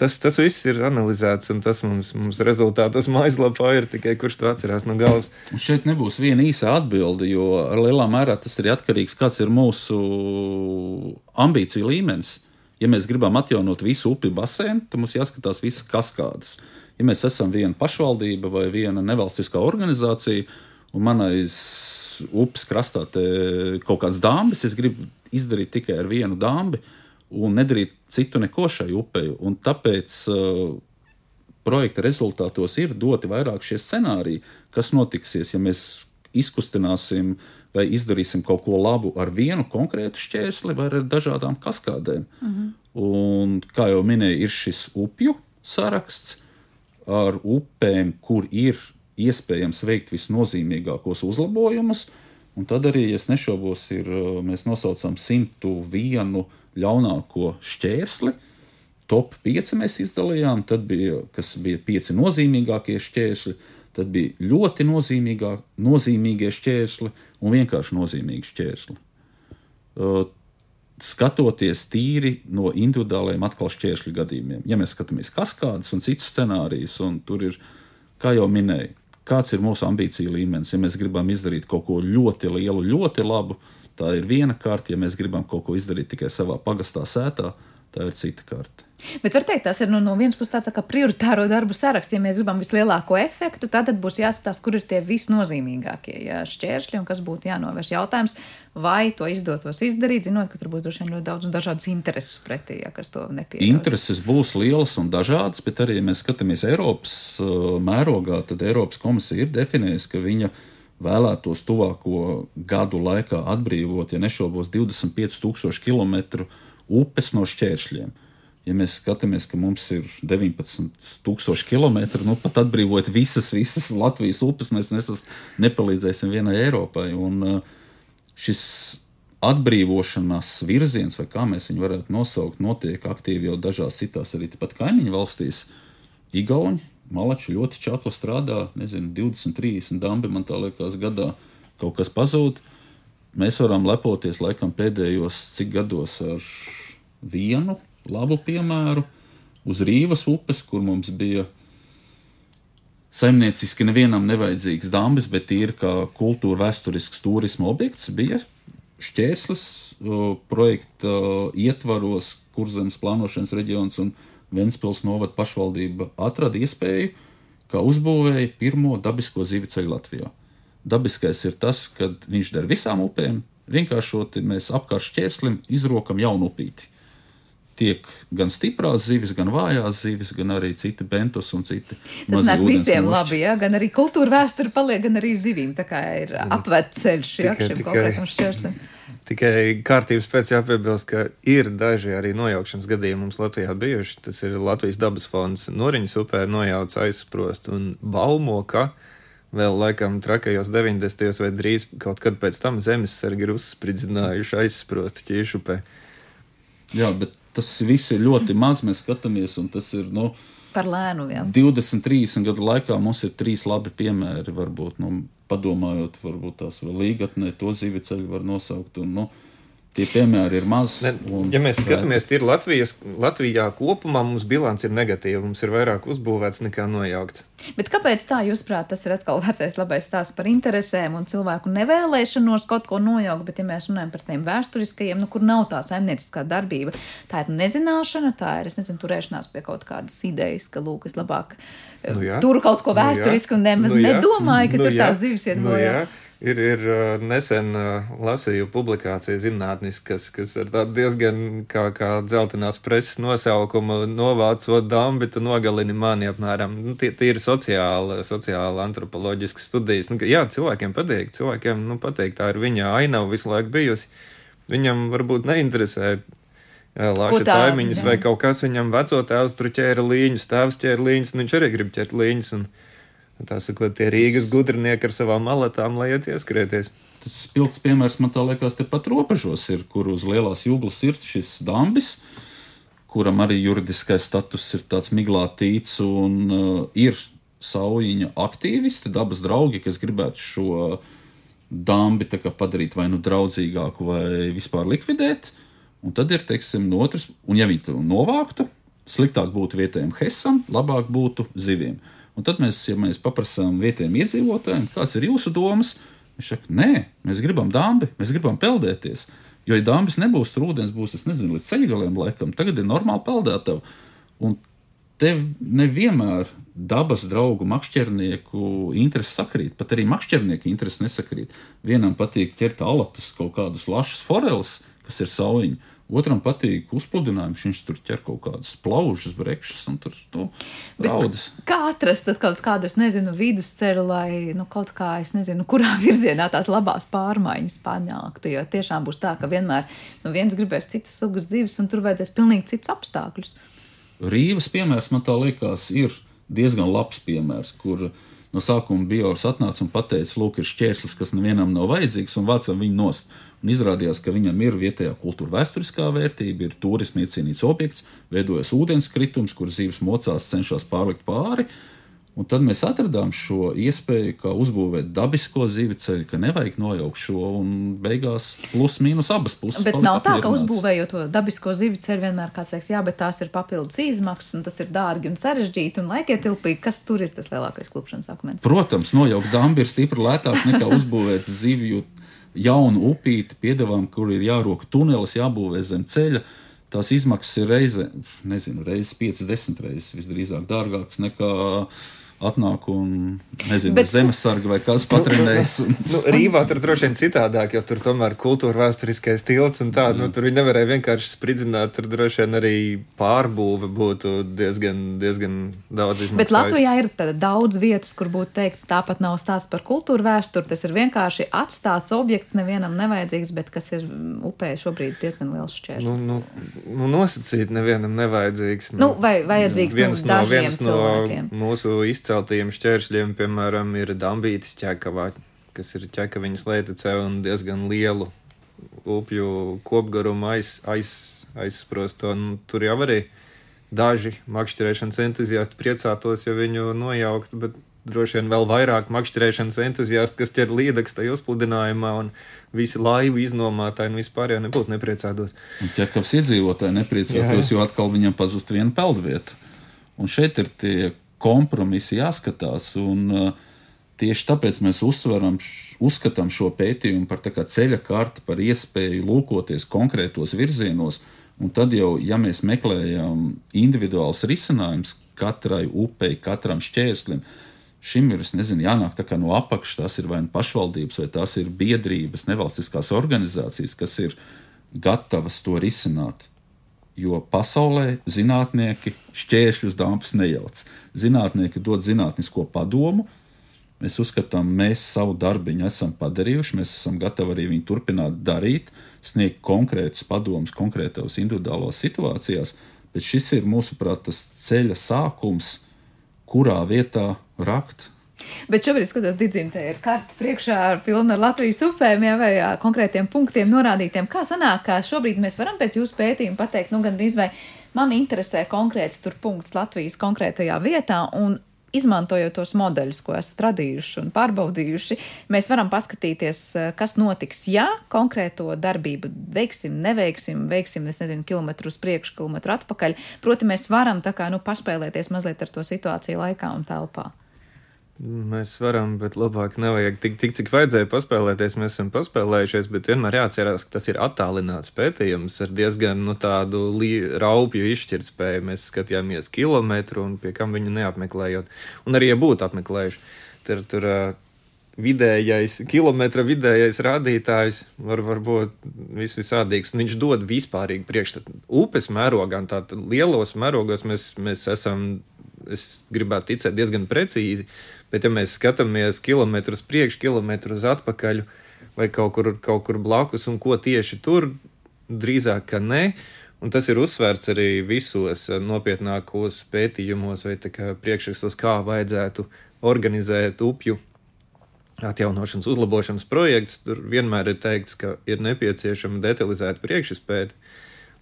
Tas, tas viss ir analizēts, un tas mums, mums rezultātos mājaslapā ir tikai kurš to atcerās no galvas. Šeit nebūs viena īsa atbilde, jo lielā mērā tas ir atkarīgs no kāds ir mūsu ambīciju līmenis. Ja mēs gribam atjaunot visu upju basēnu, tad mums jāskatās visas kaskādes. Ja mēs esam viena pašvaldība vai viena nevalstiskā organizācija, un manais upes krastā kaut kādas dāmas, es gribu izdarīt tikai ar vienu dāmu un nedarīt citu neko šai upei. Un tāpēc uh, projekta rezultātos ir doti vairāk šie scenāriji, kas notiksies, ja mēs izkustināsim vai izdarīsim kaut ko labu ar vienu konkrētu šķērsli vai ar dažādām kaskādēm. Mm -hmm. Un, kā jau minēju, ir šis upju saraksts ar upēm, kur ir iespējams veikt visnozīmīgākos uzlabojumus. Un tad arī, ja nešaubos, ir, mēs nosaucam 101 ļaunāko šķērsli. Top 5 mēs izdalījām, tad bija, kas bija 5 nozīmīgākie šķēršļi, tad bija ļoti nozīmīgie šķēršļi un vienkārši nozīmīgi šķēršļi. Uh, skatoties tīri no individuāliem atkal šķēršļu gadījumiem, ja mēs skatāmies kaskādas un citus scenārijus, un tur ir, kā jau minēju, kāds ir mūsu ambīcija līmenis. Ja mēs gribam izdarīt kaut ko ļoti lielu, ļoti labu, tā ir viena kārta. Ja mēs gribam kaut ko izdarīt tikai savā pagastā sētā, tā ir cita kārta. Bet var teikt, tas ir nu, no vienas puses tāds tā kā prioritāro darbu saraksts. Ja mēs gribam vislielāko efektu, tad būs jāskatās, kur ir tie visnozīmīgākie ja, šķēršļi un kas būtu jānovērš. Jautājums, vai to izdotos izdarīt, zinot, ka tur būs droši vien ļoti daudz un dažādas intereses pretī, ja, kas to nepieņems. Intereses būs lielas un dažādas, bet arī, ja mēs skatāmies Eiropas uh, mērogā, tad Eiropas komisija ir definējusi, ka viņa vēlētos tuvāko gadu laikā atbrīvot, ja nešaubos, 25,000 km upes no šķēršļiem ja mēs skatāmies, ka mums ir 19,000 km, nu pat atbrīvot visas, visas Latvijas upes, mēs nesas, nepalīdzēsim vienai Eiropai. Un uh, šis atbrīvošanās virziens, vai kā mēs viņu varētu nosaukt, notiek aktīvi jau dažās citās arī pat kaimiņu valstīs. Igauni, Malači ļoti čakli strādā, nezinu, 20, 30 dambi man tā liekas gadā kaut kas pazūd. Mēs varam lepoties laikam pēdējos cik gados ar vienu labu piemēru uz Rīvas upes, kur mums bija saimnieciski nevienam nevajadzīgs dambis, bet ir kā kultūra vēsturisks turisma objekts, bija šķērslis projekta ietvaros, kur zemes plānošanas reģions un Ventspils novada pašvaldība atrada iespēju, kā uzbūvēja pirmo dabisko zīvi ceļu Latvijā. Dabiskais ir tas, ka viņš der visām upēm, vienkāršoti mēs apkārt šķērslim izrokam jaunu upīti tiek gan stiprās zivis, gan vājās zivis, gan arī citi bentus un citi. Tas nāk visiem mošķi. labi, ja? gan arī kultūra vēsture paliek, gan arī zivīm. Tā kā ir apvērt ceļš ja, šim konkrētam šķērslim. Tikai kārtības pēc jāpiebilst, ka ir daži arī nojaukšanas gadījumi mums Latvijā bijuši. Tas ir Latvijas dabas fonds Noriņas upē nojauts aizsprost un baumo, ka vēl laikam trakajos 90. vai drīz kaut kad pēc tam zemesargi ir uzspridzinājuši aizsprostu ķīšupē. Jā, bet tas viss ir ļoti maz. Mēs skatāmies, un tas ir. Nu, Par lēnu, jā. 20, 30 gadu laikā mums ir trīs labi piemēri. Varbūt, nu, padomājot, varbūt tās vēl līgatnē, to zīvi ceļu var nosaukt. Un, nu, Tie piemēri ir mazi. Ja mēs skatāmies, ir Latvijas, Latvijā kopumā mums bilants ir negatīva. Mums ir vairāk uzbūvēts nekā nojaukts. Bet kāpēc tā, jūsuprāt, tas ir atkal vecais labais stāsts par interesēm un cilvēku nevēlēšanos kaut ko nojaukt? Bet, ja mēs runājam par tiem vēsturiskajiem, nu, kur nav tā saimnieciskā darbība, tā ir nezināšana, tā ir, es nezinu, turēšanās pie kaut kādas idejas, ka, lūk, es labāk nu, jā. turu kaut ko vēsturisku nu, un nemaz nu, nedomāju, ka nu, tur jā. tās zivs iet nu, bojā. Nu, Ir, ir nesen lasīju publikāciju zinātniski, kas, ar tādu diezgan kā, kā dzeltenās preses nosaukumu novācot dambi, tu nogalini mani apmēram. Nu, tie, tie ir sociāli, sociāli antropoloģiskas studijas. Nu, jā, cilvēkiem patīk, cilvēkiem nu, patīk, tā ir viņa ainava visu laiku bijusi. Viņam varbūt neinteresē Lāča taimiņas vai kaut kas viņam veco tēvs tur ķēra līņus, tēvs ķēra līņus, un viņš arī grib ķert līņus. Un, Tā sakot, tie Rīgas gudrinieki ar savām maletām, lai iet ieskrieties. Tas spilgts piemērs man tā liekas, tepat robežos ir, kur uz lielās jūglas ir šis dambis, kuram arī juridiskais status ir tāds miglātīts, un uh, ir saujiņa aktīvisti, dabas draugi, kas gribētu šo dambi padarīt vai nu draudzīgāku, vai vispār likvidēt. Un tad ir, teiksim, no otras, un ja viņi to novāktu, sliktāk būtu vietējiem hesam, labāk būtu zivīm. Un tad mēs, ja mēs paprasām vietējiem iedzīvotājiem, kādas ir jūsu domas, viņš saka, nē, mēs gribam dāmbi, mēs gribam peldēties. Jo, ja dāmas nebūs, tur ūdens būs, es nezinu, līdz ceļgaliem laikam, tagad ir normāli peldētavi. Un te nevienmēr dabas draugu makšķernieku intereses sakrīt. Pat arī makšķernieku intereses nesakrīt. Vienam patīk ķert alatus, kaut kādus lašus foreles, kas ir sauļiņi. Otram patīk uzpludinājums, viņš tur ķer kaut kādus plaušus, brekšus un tur nu, raudas. Kā atrast kaut kādu, es nezinu, vidusceļu, lai nu, kaut kā, es nezinu, kurā <laughs> virzienā tās labās pārmaiņas panāktu. Jo tiešām būs tā, ka vienmēr nu, viens gribēs citas sugas dzīves, un tur vajadzēs pilnīgi cits apstākļus. Rīvas piemērs man tā liekas ir diezgan labs piemērs, kur no sākuma Bjorns atnāca un teica, lūk, ir šķērslis, kas nevienam nav vajadzīgs, un vācam viņu nost. Un izrādījās, ka viņam ir vietējā kultūra vēsturiskā vērtība, ir turisma iecienīts objekts, veidojas ūdenskritums, kur zīves mocās cenšas pārlikt pāri. Un tad mēs atradām šo iespēju, kā uzbūvēt dabisko zivi ceļu, ka nevajag nojaukt šo un beigās plus mīnus abas puses. Bet nav tā, ka uzbūvējot to dabisko zivi ceļu, vienmēr kāds teiks, jā, bet tās ir papildus izmaksas, un tas ir dārgi un sarežģīti un laikietilpīgi. Kas tur ir tas lielākais klupšanas akmens? Protams, nojaukt dambi ir stipri lētāk nekā uzbūvēt zivju jaunu upīti, piedāvājumu, kur ir jārok tunelis, jābūvē zem ceļa. Tās izmaksas ir reize, nezinu, reizes 50 reizes visdrīzāk dārgākas nekā atnāk un nezinu, Bet, zemesargi vai kas patrenējas. Un... nu, Rīvā tur droši vien citādāk, jo tur tomēr kultūra vēsturiskais tilts un tā, nu, tur viņi nevarēja vienkārši spridzināt, tur droši vien arī pārbūve būtu diezgan, diezgan daudz izmaksājis. Bet Latvijā ir daudz vietas, kur būtu teikts, tāpat nav stāsts par kultūru vēsturi, tas ir vienkārši atstāts objekts, nevienam nevajadzīgs, bet kas ir upē šobrīd diezgan liels šķērslis. Nu, nu, nu, nosacīt nevienam nevajadzīgs. Nu, nu vai vajadzīgs viens no, viens no mūsu izcēlējiem izceltajiem šķēršļiem, piemēram, ir Dambītis ķekavā, kas ir ķekaviņas leitecē un diezgan lielu upju kopgarumu aiz, aiz, aizsprosto. Nu, tur jau arī daži makšķerēšanas entuziasti priecātos, ja viņu nojaukt, bet droši vien vēl vairāk makšķerēšanas entuziasti, kas ķer līdaks tajā uzpludinājumā un visi laivu iznomātāji un vispār jau nebūtu nepriecātos. Un ķekavs iedzīvotāji nepriecātos, jo atkal viņam pazust viena peldvieta. Un šeit ir tie kompromisi jāskatās. Un, uh, Tieši tāpēc mēs uzsveram, uzskatām šo pētījumu par ceļa karti, par iespēju lūkoties konkrētos virzienos. Un tad jau, ja mēs meklējam individuāls risinājums katrai upei, katram šķērslim, šim ir nezinu, jānāk no apakšas. Tās ir vai nu pašvaldības, vai tās ir biedrības, nevalstiskās organizācijas, kas ir gatavas to risināt. Jo pasaulē zinātnieki šķēršļus dāmas nejauc. Zinātnieki dod zinātnisko padomu. Mēs uzskatām, mēs savu darbiņu esam padarījuši, mēs esam gatavi arī viņu turpināt darīt, sniegt konkrētus padomus konkrētos individuālos situācijās, bet šis ir mūsuprāt tas ceļa sākums, kurā vietā rakt Bet šobrīd, skatos, Digimte ir karta priekšā ar pilnu ar Latvijas upēm, ja, vai jā, konkrētiem punktiem norādītiem. Kā sanāk, ka šobrīd mēs varam pēc jūsu pētījuma pateikt, nu, gandrīz vai man interesē konkrēts tur punkts Latvijas konkrētajā vietā, un izmantojot tos modeļus, ko esat radījuši un pārbaudījuši, mēs varam paskatīties, kas notiks, ja konkrēto darbību veiksim, neveiksim, veiksim, es nezinu, kilometru uz priekšu, kilometru atpakaļ. Proti, mēs varam tā kā, nu, paspēlēties mazliet ar to situāciju laikā un telpā. Mēs varam, bet labāk nevajag tik, tik cik vajadzēja paspēlēties. Mēs esam paspēlējušies, bet vienmēr jāatcerās, ka tas ir attālināts pētījums ar diezgan nu, tādu raupju izšķirtspēju. Mēs skatījāmies kilometru un pie kam viņu neapmeklējot. Un arī, ja būtu apmeklējuši, tur, tur vidējais, kilometra vidējais rādītājs var, var būt vis visādīgs. Viņš dod vispārīgi priekšstatu. Upes mērogā, tātad lielos mērogos mēs, mēs esam, es gribētu ticēt, diezgan precīzi. Bet, ja mēs skatāmies kilometrus priekš, kilometrus atpakaļ, vai kaut kur, kaut kur blakus, un ko tieši tur, drīzāk, ka nē. Un tas ir uzsvērts arī visos nopietnākos pētījumos vai priekšrakstos, kā vajadzētu organizēt upju atjaunošanas, uzlabošanas projekts. Tur vienmēr ir teikts, ka ir nepieciešama detalizēta priekšspēja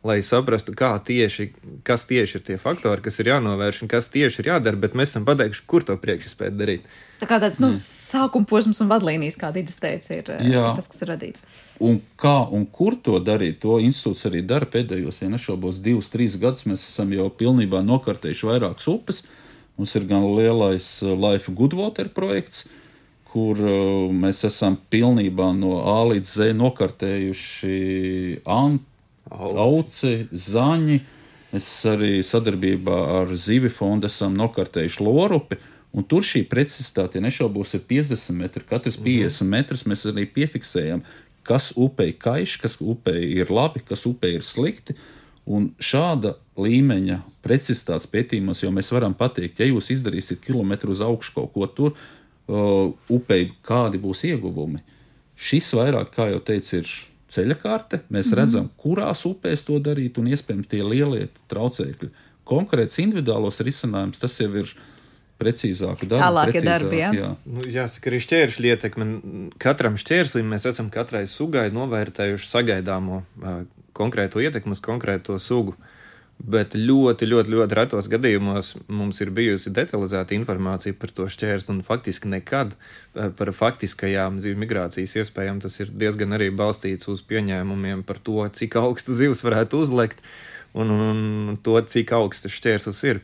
lai saprastu, tieši, kas tieši ir tie faktori, kas ir jānovērš un kas tieši ir jādara, bet mēs esam pateikuši, kur to priekšspēju darīt. Tā kā tāds nu, mm. sākuma posms un vadlīnijas, kā Dīdis teica, ir eh, Jā. tas, kas ir radīts. Un kā un kur to darīt, to institūts arī dara pēdējos, ja nešaubos, divus, trīs gadus. Mēs esam jau pilnībā nokārtējuši vairākas upes. Mums ir gan lielais eh, Life Goodwater projekts, kur uh, mēs esam pilnībā no A līdz Z nokārtējuši Ant auci, zaņi. Mēs arī sadarbībā ar Zīvi fondu esam nokartējuši lorupi. Un tur šī precizitāte, ja nešaubos, ir 50 metri. Katrs 50 mm. metrus mēs arī piefiksējam, kas upei kaiš, kas upei ir labi, kas upei ir slikti. Un šāda līmeņa precizitātes pētījumos jau mēs varam pateikt, ja jūs izdarīsiet kilometru uz augšu kaut ko tur, uh, upei, kādi būs ieguvumi. Šis vairāk, kā jau teicu, ir ceļa karte. Mēs mm -hmm. redzam, kurās upēs to darīt, un iespējams tie lielie traucēkļi. Konkrēts individuālos risinājums tas jau ir precīzāka darba. Tālākie darbi, jā. jā. Nu, jāsaka, arī šķēršļu ietekme. Katram šķērslim mēs esam katrai sugai novērtējuši sagaidāmo uh, konkrēto ietekmi uz konkrēto sugu. Bet ļoti, ļoti, ļoti retos gadījumos mums ir bijusi detalizēta informācija par to šķērsli, un faktiski nekad par faktiskajām zivju migrācijas iespējām tas ir diezgan arī balstīts uz pieņēmumiem par to, cik augstu zivs varētu uzlikt un, un, un to, cik augsts šķērslis ir.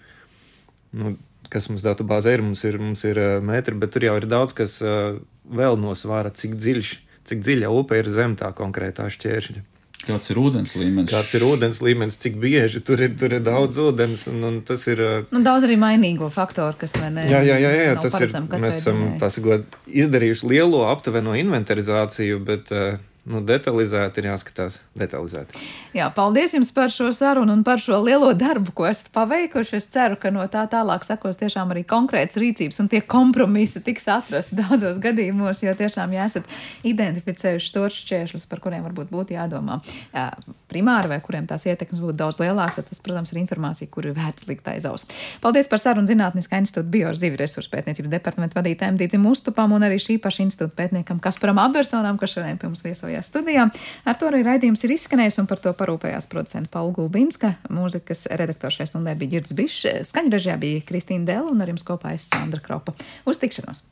Nu, kas mums datu bāzē ir, mums ir, mums ir metri, bet tur jau ir daudz, kas vēl nosvāra, cik dziļš, cik dziļa upe ir zem tā konkrētā šķēršļa. Kāds ir ūdens līmenis? Kāds ir ūdens līmenis, cik bieži tur ir, tur ir daudz ūdens, un, un tas ir. Nu, daudz arī mainīgo faktoru, kas ne, jā, jā, jā, jā tas ir. Mēs esam izdarījuši lielo aptuveno inventarizāciju, bet uh, nu, detalizēti ir jāskatās. Detalizēti. Jā, paldies jums par šo sarunu un par šo lielo darbu, ko esat paveikuši. Es ceru, ka no tā tālāk sekos tiešām arī konkrētas rīcības un tie kompromisi tiks atrasti daudzos gadījumos, jo tiešām ja esat identificējuši tos šķēršļus, par kuriem varbūt būtu jādomā jā, primāri vai kuriem tās ietekmes būtu daudz lielākas, tas, protams, ir informācija, kuru vērts likt aiz aus. Paldies par sarunu Zinātniskā institūta biozivi resursu pētniecības departamentu vadītājiem Dīdzim Uztupam un arī šī paša institūta pētniekam Kasparam Abersonam, kas šodien pie mums viesojas šajā studijā. Ar to arī raidījums ir izskanējis, un par to parūpējās producenta Paula Gulbinska. Mūzikas redaktors šai stundai bija Girds Bišs, skaņrežijā bija Kristīna Dela, un ar jums kopā es Sandra Kropa. Uz tikšanos!